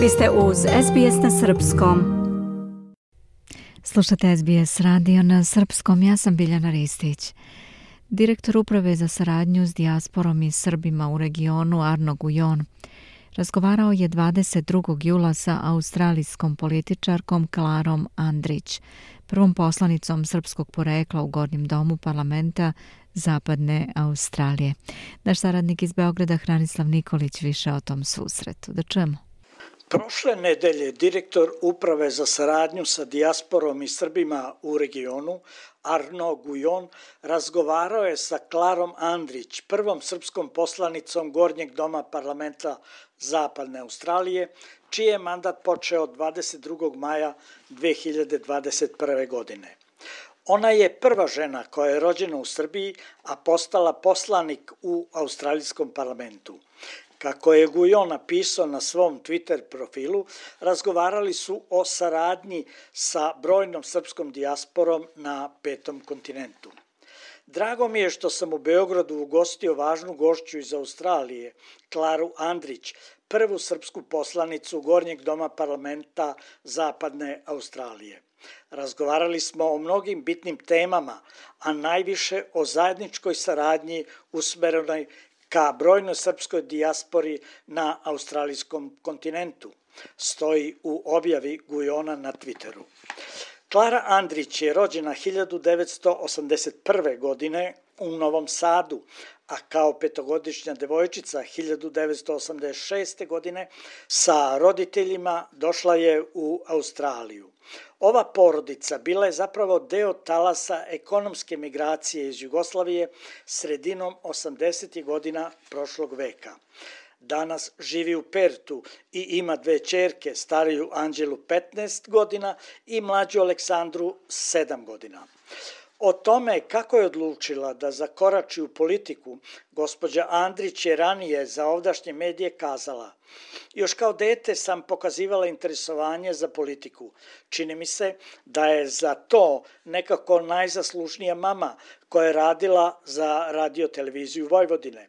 Vi ste uz SBS na Srpskom. Slušate SBS radio na Srpskom, ja sam Biljana Ristić. Direktor Uprave za saradnju s dijasporom i Srbima u regionu Arno Gujon razgovarao je 22. jula sa australijskom političarkom Klarom Andrić, prvom poslanicom srpskog porekla u Gornjem domu parlamenta Zapadne Australije. Naš saradnik iz Beograda Hranislav Nikolić više o tom susretu. Da čujemo. Prošle nedelje direktor Uprave za saradnju sa dijasporom i Srbima u regionu, Arno Gujon, razgovarao je sa Klarom Andrić, prvom srpskom poslanicom Gornjeg doma parlamenta Zapadne Australije, čiji je mandat počeo 22. maja 2021. godine. Ona je prva žena koja je rođena u Srbiji, a postala poslanik u Australijskom parlamentu. Kako je Gujon napisao na svom Twitter profilu, razgovarali su o saradnji sa brojnom srpskom dijasporom na petom kontinentu. Drago mi je što sam u Beogradu ugostio važnu gošću iz Australije, Klaru Andrić, prvu srpsku poslanicu Gornjeg doma parlamenta Zapadne Australije. Razgovarali smo o mnogim bitnim temama, a najviše o zajedničkoj saradnji usmerenoj ka brojnoj srpskoj dijaspori na australijskom kontinentu, stoji u objavi Gujona na Twitteru. Klara Andrić je rođena 1981. godine u Novom Sadu, a kao petogodišnja devojčica 1986. godine sa roditeljima došla je u Australiju. Ova porodica bila je zapravo deo talasa ekonomske migracije iz Jugoslavije sredinom 80. godina prošlog veka. Danas živi u Pertu i ima dve čerke, stariju Anđelu 15 godina i mlađu Aleksandru 7 godina. O tome kako je odlučila da zakorači u politiku, gospođa Andrić je ranije za ovdašnje medije kazala Još kao dete sam pokazivala interesovanje za politiku. Čini mi se da je za to nekako najzaslužnija mama koja je radila za radioteleviziju Vojvodine.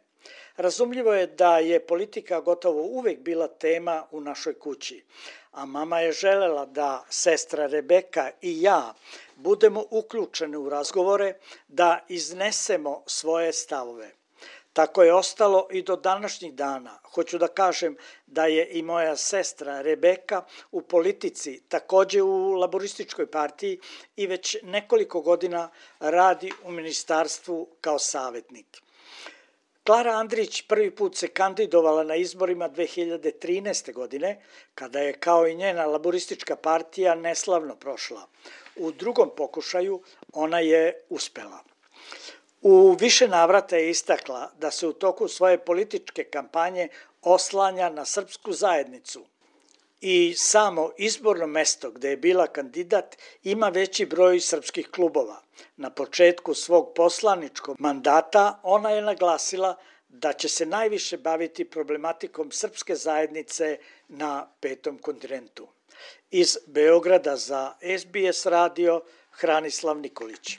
Razumljivo je da je politika gotovo uvek bila tema u našoj kući, a mama je želela da sestra Rebeka i ja budemo uključeni u razgovore, da iznesemo svoje stavove. Tako je ostalo i do današnjih dana. Hoću da kažem da je i moja sestra Rebeka u politici, takođe u laborističkoj partiji i već nekoliko godina radi u ministarstvu kao savjetnik. Klara Andrić prvi put se kandidovala na izborima 2013. godine, kada je kao i njena laboristička partija neslavno prošla. U drugom pokušaju ona je uspela. U više navrata je istakla da se u toku svoje političke kampanje oslanja na srpsku zajednicu i samo izborno mesto gde je bila kandidat ima veći broj srpskih klubova. Na početku svog poslaničkog mandata ona je naglasila da će se najviše baviti problematikom srpske zajednice na petom kontinentu. Iz Beograda za SBS radio Hranislav Nikolić.